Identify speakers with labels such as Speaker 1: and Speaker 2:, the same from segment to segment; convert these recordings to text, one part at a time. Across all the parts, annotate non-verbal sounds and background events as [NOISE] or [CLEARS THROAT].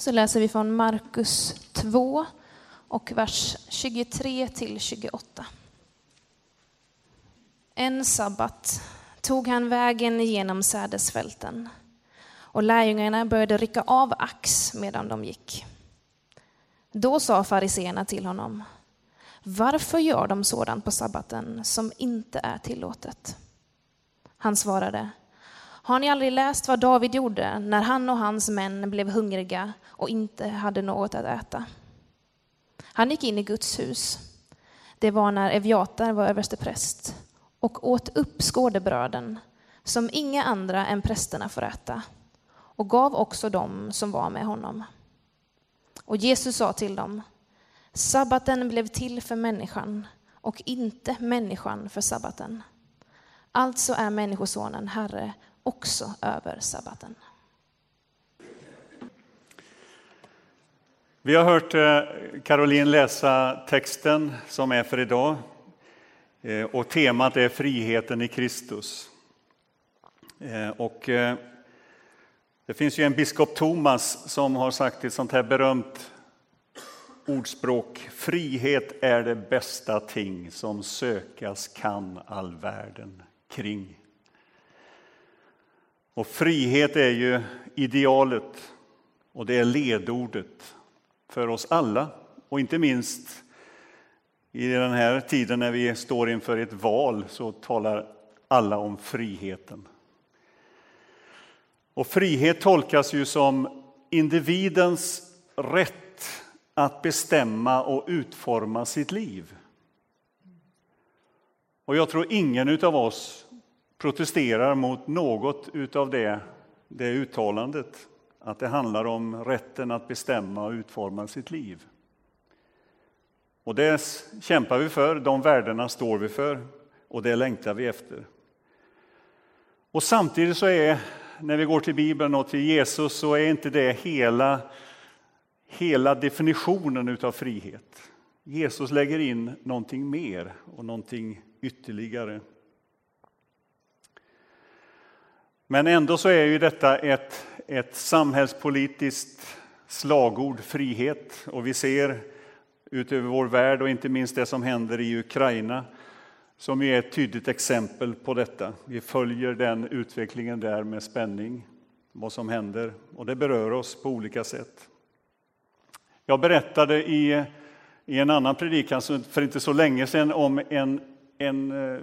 Speaker 1: så läser vi från Markus 2 och vers 23 till 28. En sabbat tog han vägen genom sädesfälten och lärjungarna började rycka av ax medan de gick. Då sa fariseerna till honom, varför gör de sådant på sabbaten som inte är tillåtet? Han svarade, har ni aldrig läst vad David gjorde när han och hans män blev hungriga och inte hade något att äta? Han gick in i Guds hus. Det var när Eviatar var överstepräst och åt upp skådebröden som inga andra än prästerna får äta och gav också dem som var med honom. Och Jesus sa till dem, sabbaten blev till för människan och inte människan för sabbaten. Alltså är Människosonen Herre också över sabbaten.
Speaker 2: Vi har hört eh, Caroline läsa texten som är för idag eh, och temat är friheten i Kristus. Eh, och det finns ju en biskop Thomas som har sagt ett sånt här berömt ordspråk. Frihet är det bästa ting som sökas kan all världen kring. Och frihet är ju idealet och det är ledordet för oss alla. Och inte minst i den här tiden när vi står inför ett val så talar alla om friheten. Och frihet tolkas ju som individens rätt att bestämma och utforma sitt liv. Och jag tror ingen av oss protesterar mot något av det, det uttalandet. Att det handlar om rätten att bestämma och utforma sitt liv. Och det kämpar vi för, de värdena står vi för och det längtar vi efter. Och samtidigt så är, när vi går till Bibeln och till Jesus, så är inte det hela, hela definitionen av frihet. Jesus lägger in någonting mer och någonting ytterligare. Men ändå så är ju detta ett, ett samhällspolitiskt slagord, frihet. Och vi ser utöver vår värld och inte minst det som händer i Ukraina som är ett tydligt exempel på detta. Vi följer den utvecklingen där med spänning, vad som händer, och det berör oss på olika sätt. Jag berättade i, i en annan predikan för inte så länge sedan om en, en eh,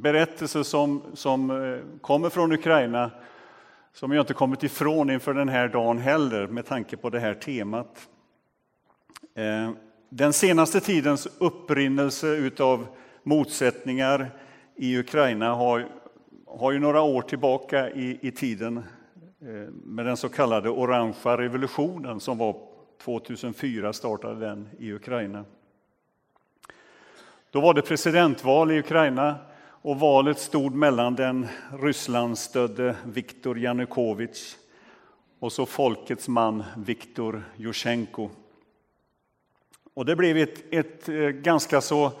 Speaker 2: berättelse som, som eh, kommer från Ukraina som jag inte kommit ifrån inför den här dagen heller med tanke på det här temat. Eh, den senaste tidens upprinnelse av motsättningar i Ukraina har, har ju några år tillbaka i, i tiden eh, med den så kallade orangea revolutionen som var 2004 startade den i Ukraina. Då var det presidentval i Ukraina och valet stod mellan den Rysslandsstödde Viktor Janukovych och så folkets man Viktor Jusjenko. Och det blev ett, ett eh, ganska så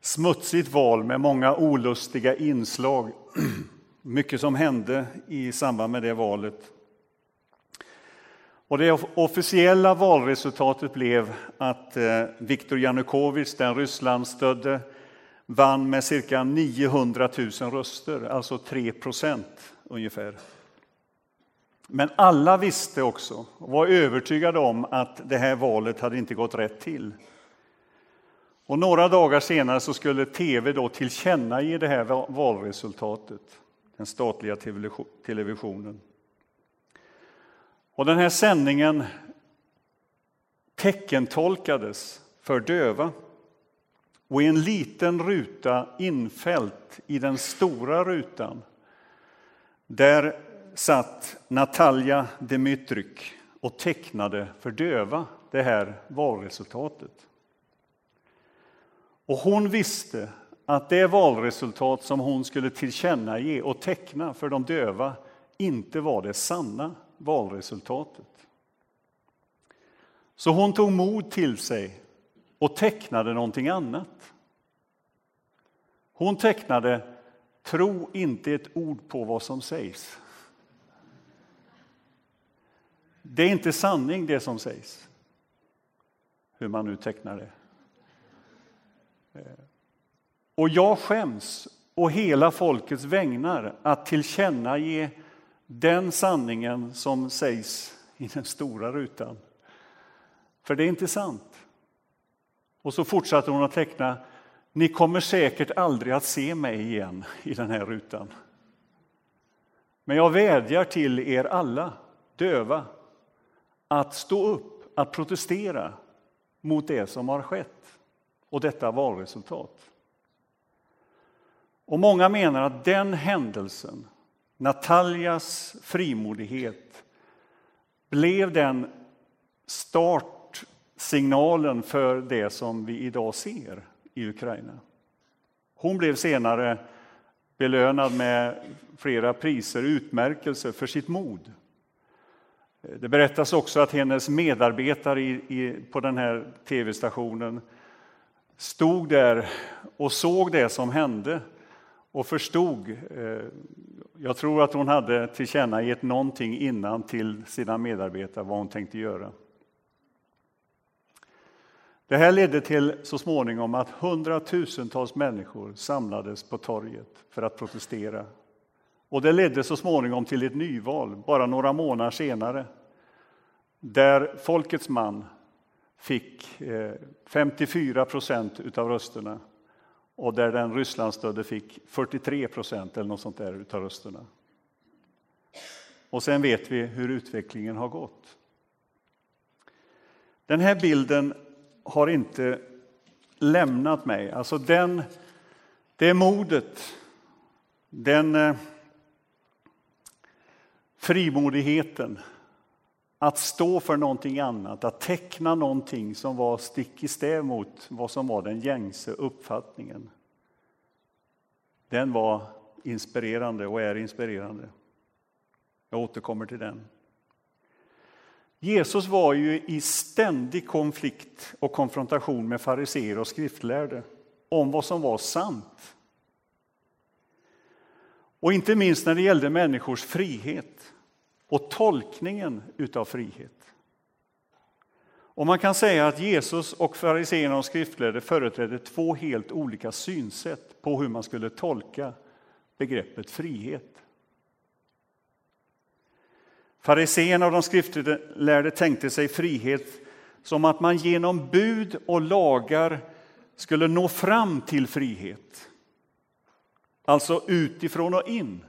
Speaker 2: smutsigt val med många olustiga inslag. [CLEARS THROAT] Mycket som hände i samband med det valet. Och det officiella valresultatet blev att eh, Viktor Janukovych, den Rysslandsstödde, vann med cirka 900 000 röster, alltså 3 procent ungefär. Men alla visste också och var övertygade om att det här valet hade inte gått rätt till. Och några dagar senare så skulle tv då tillkännage det här valresultatet, den statliga televisionen. Och den här sändningen teckentolkades för döva. Och i en liten ruta infällt i den stora rutan där satt Natalia Dmytryk och tecknade för döva det här valresultatet. Och hon visste att det valresultat som hon skulle tillkännage och teckna för de döva inte var det sanna valresultatet. Så hon tog mod till sig och tecknade någonting annat. Hon tecknade Tro inte ett ord på vad som sägs. Det är inte sanning det som sägs. Hur man nu tecknar det. Eh, och jag skäms och hela folkets vägnar att tillkännage den sanningen som sägs i den stora rutan. För det är inte sant. Och så fortsatte hon att teckna. Ni kommer säkert aldrig att se mig igen i den här rutan. Men jag vädjar till er alla döva att stå upp, att protestera mot det som har skett och detta valresultat. Och många menar att den händelsen, Nataljas frimodighet, blev den start signalen för det som vi idag ser i Ukraina. Hon blev senare belönad med flera priser och utmärkelser för sitt mod. Det berättas också att hennes medarbetare i, i, på den här tv-stationen stod där och såg det som hände och förstod. Eh, jag tror att hon hade tillkännagett någonting innan till sina medarbetare vad hon tänkte göra. Det här ledde till så småningom att hundratusentals människor samlades på torget för att protestera. Och det ledde så småningom till ett nyval, bara några månader senare där Folkets man fick eh, 54 procent av rösterna och där den Rysslandsstödde fick 43 procent eller något sånt där av rösterna. Och sen vet vi hur utvecklingen har gått. Den här bilden har inte lämnat mig. Alltså den, det modet, den eh, frimodigheten att stå för någonting annat, att teckna någonting som var stick i stäv mot vad som var den gängse uppfattningen. Den var inspirerande och är inspirerande. Jag återkommer till den. Jesus var ju i ständig konflikt och konfrontation med fariseer och skriftlärde om vad som var sant. Och inte minst när det gällde människors frihet och tolkningen utav frihet. Och man kan säga att Jesus och fariseerna och skriftlärde företrädde två helt olika synsätt på hur man skulle tolka begreppet frihet. Fariséerna och de skriftlärde tänkte sig frihet som att man genom bud och lagar skulle nå fram till frihet. Alltså utifrån och in.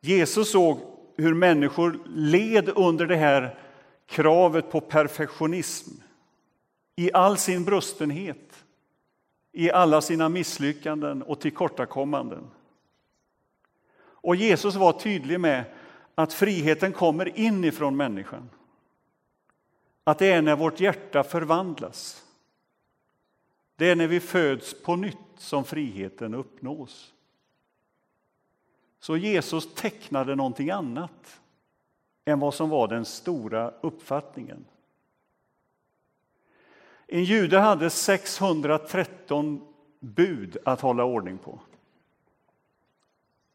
Speaker 2: Jesus såg hur människor led under det här kravet på perfektionism i all sin brustenhet, i alla sina misslyckanden och tillkortakommanden. Och Jesus var tydlig med att friheten kommer inifrån människan. Att det är när vårt hjärta förvandlas. Det är när vi föds på nytt som friheten uppnås. Så Jesus tecknade någonting annat än vad som var den stora uppfattningen. En jude hade 613 bud att hålla ordning på.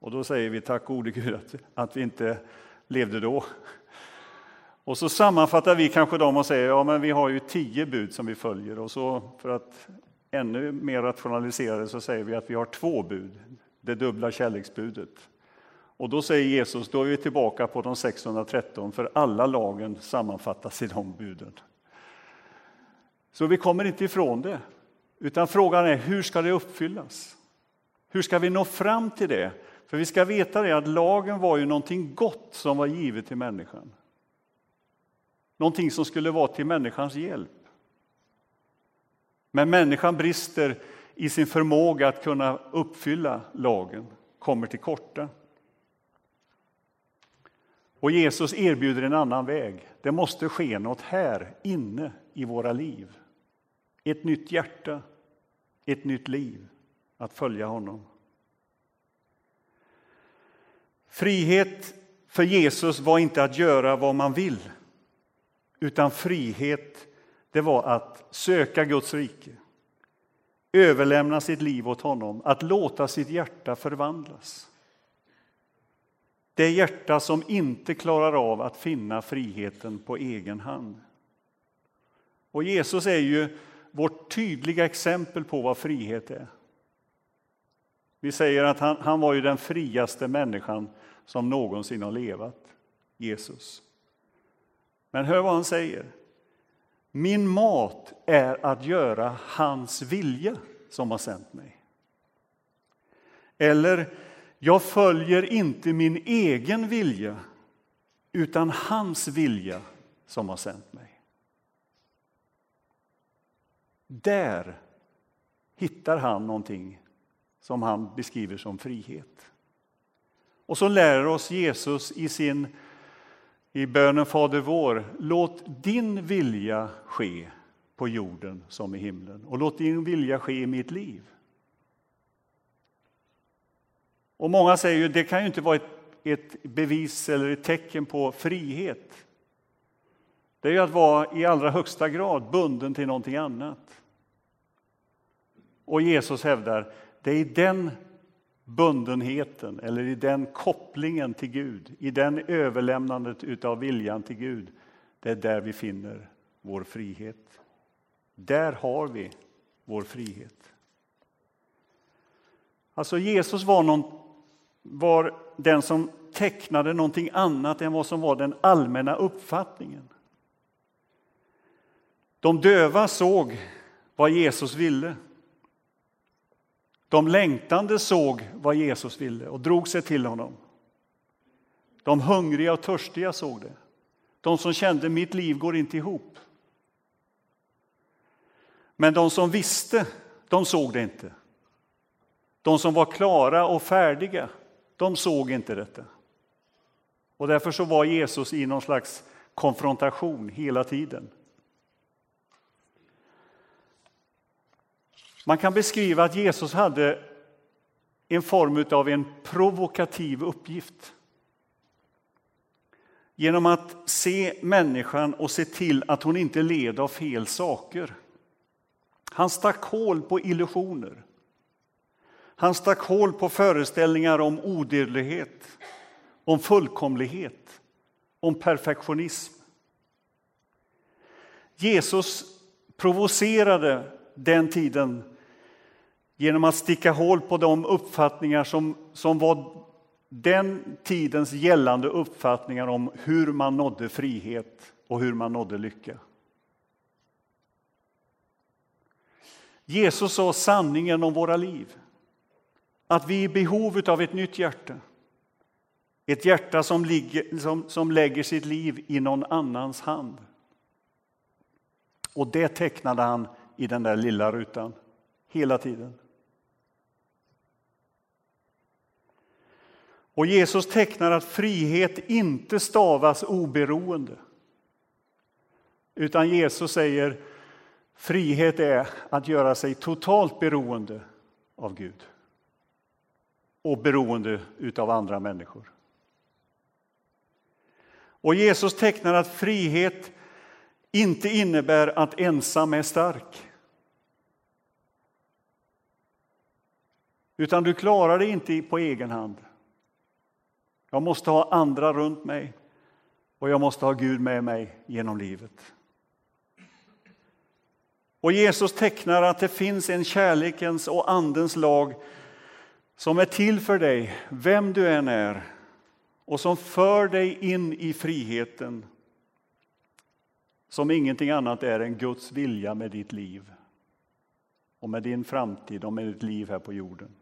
Speaker 2: Och då säger vi tack gode Gud att, att vi inte levde då. Och så sammanfattar vi kanske dem och säger ja men vi har ju tio bud som vi följer och så för att ännu mer rationalisera det så säger vi att vi har två bud, det dubbla kärleksbudet. Och då säger Jesus, då är vi tillbaka på de 613, för alla lagen sammanfattas i de buden. Så vi kommer inte ifrån det, utan frågan är hur ska det uppfyllas? Hur ska vi nå fram till det? För vi ska veta det att lagen var ju någonting gott som var givet till människan. Någonting som skulle vara till människans hjälp. Men människan brister i sin förmåga att kunna uppfylla lagen, kommer till korta. Och Jesus erbjuder en annan väg. Det måste ske något här inne i våra liv. Ett nytt hjärta, ett nytt liv att följa honom. Frihet för Jesus var inte att göra vad man vill, utan frihet det var att söka Guds rike, överlämna sitt liv åt honom, att låta sitt hjärta förvandlas. Det hjärta som inte klarar av att finna friheten på egen hand. Och Jesus är ju vårt tydliga exempel på vad frihet är. Vi säger att han, han var ju den friaste människan som någonsin har levat, Jesus. Men hör vad han säger. Min mat är att göra hans vilja som har sänt mig. Eller, jag följer inte min egen vilja utan hans vilja som har sänt mig. Där hittar han någonting som han beskriver som frihet. Och så lär oss Jesus i sin i bönen Fader vår, låt din vilja ske på jorden som i himlen och låt din vilja ske i mitt liv. Och många säger ju det kan ju inte vara ett, ett bevis eller ett tecken på frihet. Det är ju att vara i allra högsta grad bunden till någonting annat. Och Jesus hävdar, det är i den bundenheten eller i den kopplingen till Gud, i den överlämnandet av viljan till Gud, det är där vi finner vår frihet. Där har vi vår frihet. Alltså Jesus var, någon, var den som tecknade någonting annat än vad som var den allmänna uppfattningen. De döva såg vad Jesus ville. De längtande såg vad Jesus ville och drog sig till honom. De hungriga och törstiga såg det. De som kände mitt liv går inte ihop. Men de som visste, de såg det inte. De som var klara och färdiga, de såg inte detta. Och därför så var Jesus i någon slags konfrontation hela tiden. Man kan beskriva att Jesus hade en form av en provokativ uppgift. Genom att se människan och se till att hon inte led av fel saker. Han stack hål på illusioner. Han stack hål på föreställningar om odödlighet, om fullkomlighet, om perfektionism. Jesus provocerade den tiden genom att sticka hål på de uppfattningar som, som var den tidens gällande uppfattningar om hur man nådde frihet och hur man nådde lycka. Jesus sa sanningen om våra liv. Att vi är i behov av ett nytt hjärta. Ett hjärta som, ligger, som, som lägger sitt liv i någon annans hand. Och det tecknade han i den där lilla rutan, hela tiden. Och Jesus tecknar att frihet inte stavas oberoende. Utan Jesus säger frihet är att göra sig totalt beroende av Gud och beroende av andra människor. Och Jesus tecknar att frihet inte innebär att ensam är stark. Utan du klarar det inte på egen hand. Jag måste ha andra runt mig och jag måste ha Gud med mig genom livet. Och Jesus tecknar att det finns en kärlekens och Andens lag som är till för dig, vem du än är och som för dig in i friheten som ingenting annat är än Guds vilja med ditt liv och med din framtid och med ditt liv här på jorden.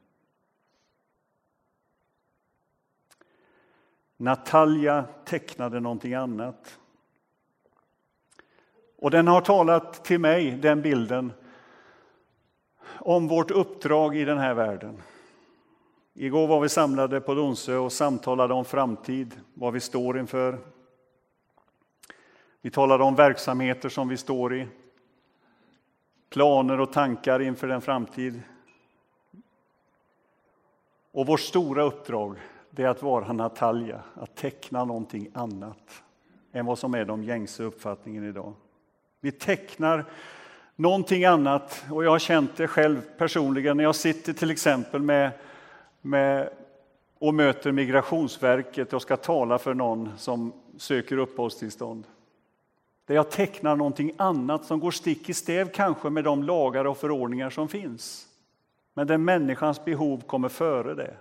Speaker 2: Natalia tecknade någonting annat. Och den har talat till mig, den bilden, om vårt uppdrag i den här världen. Igår var vi samlade på Donsö och samtalade om framtid, vad vi står inför. Vi talade om verksamheter som vi står i, planer och tankar inför den framtid. Och vårt stora uppdrag det är att vara Natalia, att teckna någonting annat än vad som är de gängse uppfattningen idag. Vi tecknar någonting annat och jag har känt det själv personligen när jag sitter till exempel med, med och möter Migrationsverket och ska tala för någon som söker uppehållstillstånd. Där jag tecknar någonting annat som går stick i stäv kanske med de lagar och förordningar som finns. Men där människans behov kommer före det.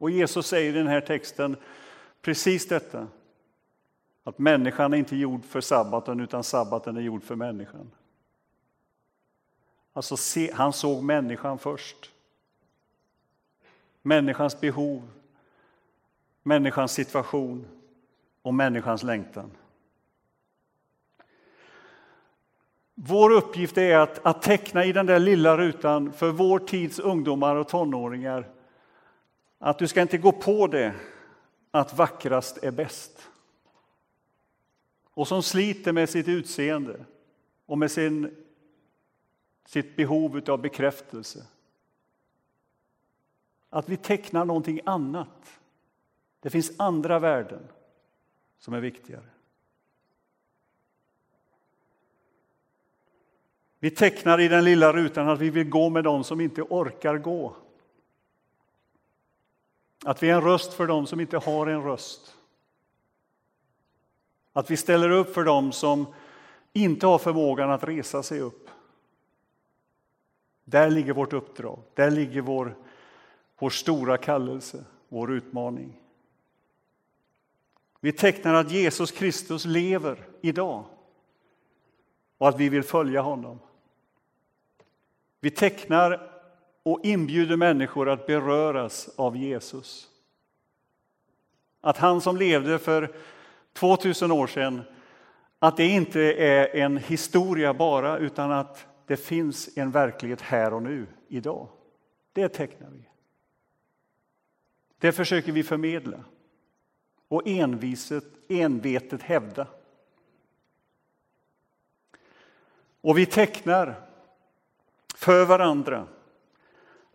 Speaker 2: Och Jesus säger i den här texten precis detta. Att människan är inte gjord för sabbaten utan sabbaten är gjord för människan. Alltså han såg människan först. Människans behov, människans situation och människans längtan. Vår uppgift är att, att teckna i den där lilla rutan för vår tids ungdomar och tonåringar att du ska inte gå på det att vackrast är bäst. Och som sliter med sitt utseende och med sin, sitt behov av bekräftelse. Att vi tecknar någonting annat. Det finns andra värden som är viktigare. Vi tecknar i den lilla rutan att vi vill gå med dem som inte orkar gå. Att vi är en röst för dem som inte har en röst. Att vi ställer upp för dem som inte har förmågan att resa sig upp. Där ligger vårt uppdrag, där ligger vår, vår stora kallelse, vår utmaning. Vi tecknar att Jesus Kristus lever idag och att vi vill följa honom. Vi tecknar och inbjuder människor att beröras av Jesus. Att han som levde för 2000 år sedan, att det inte är en historia bara, utan att det finns en verklighet här och nu, idag. Det tecknar vi. Det försöker vi förmedla och enviset, envetet hävda. Och vi tecknar för varandra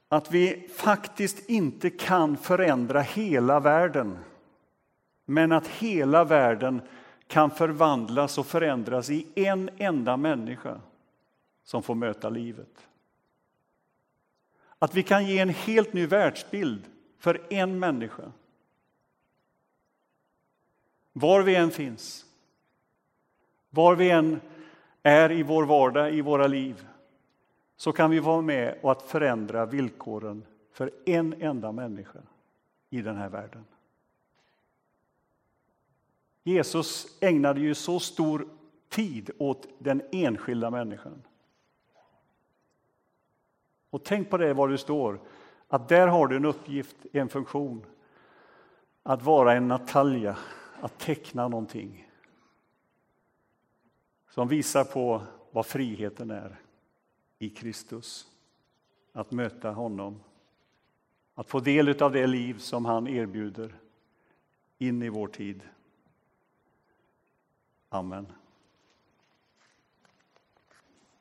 Speaker 2: att vi faktiskt inte kan förändra hela världen men att hela världen kan förvandlas och förändras i en enda människa som får möta livet. Att vi kan ge en helt ny världsbild för en människa. Var vi än finns, var vi än är i vår vardag, i våra liv så kan vi vara med och att förändra villkoren för en enda människa i den här världen. Jesus ägnade ju så stor tid åt den enskilda människan. Och tänk på det var du står, att där har du en uppgift, en funktion. Att vara en Natalia, att teckna någonting som visar på vad friheten är i Kristus. Att möta honom, att få del av det liv som han erbjuder in i vår tid. Amen.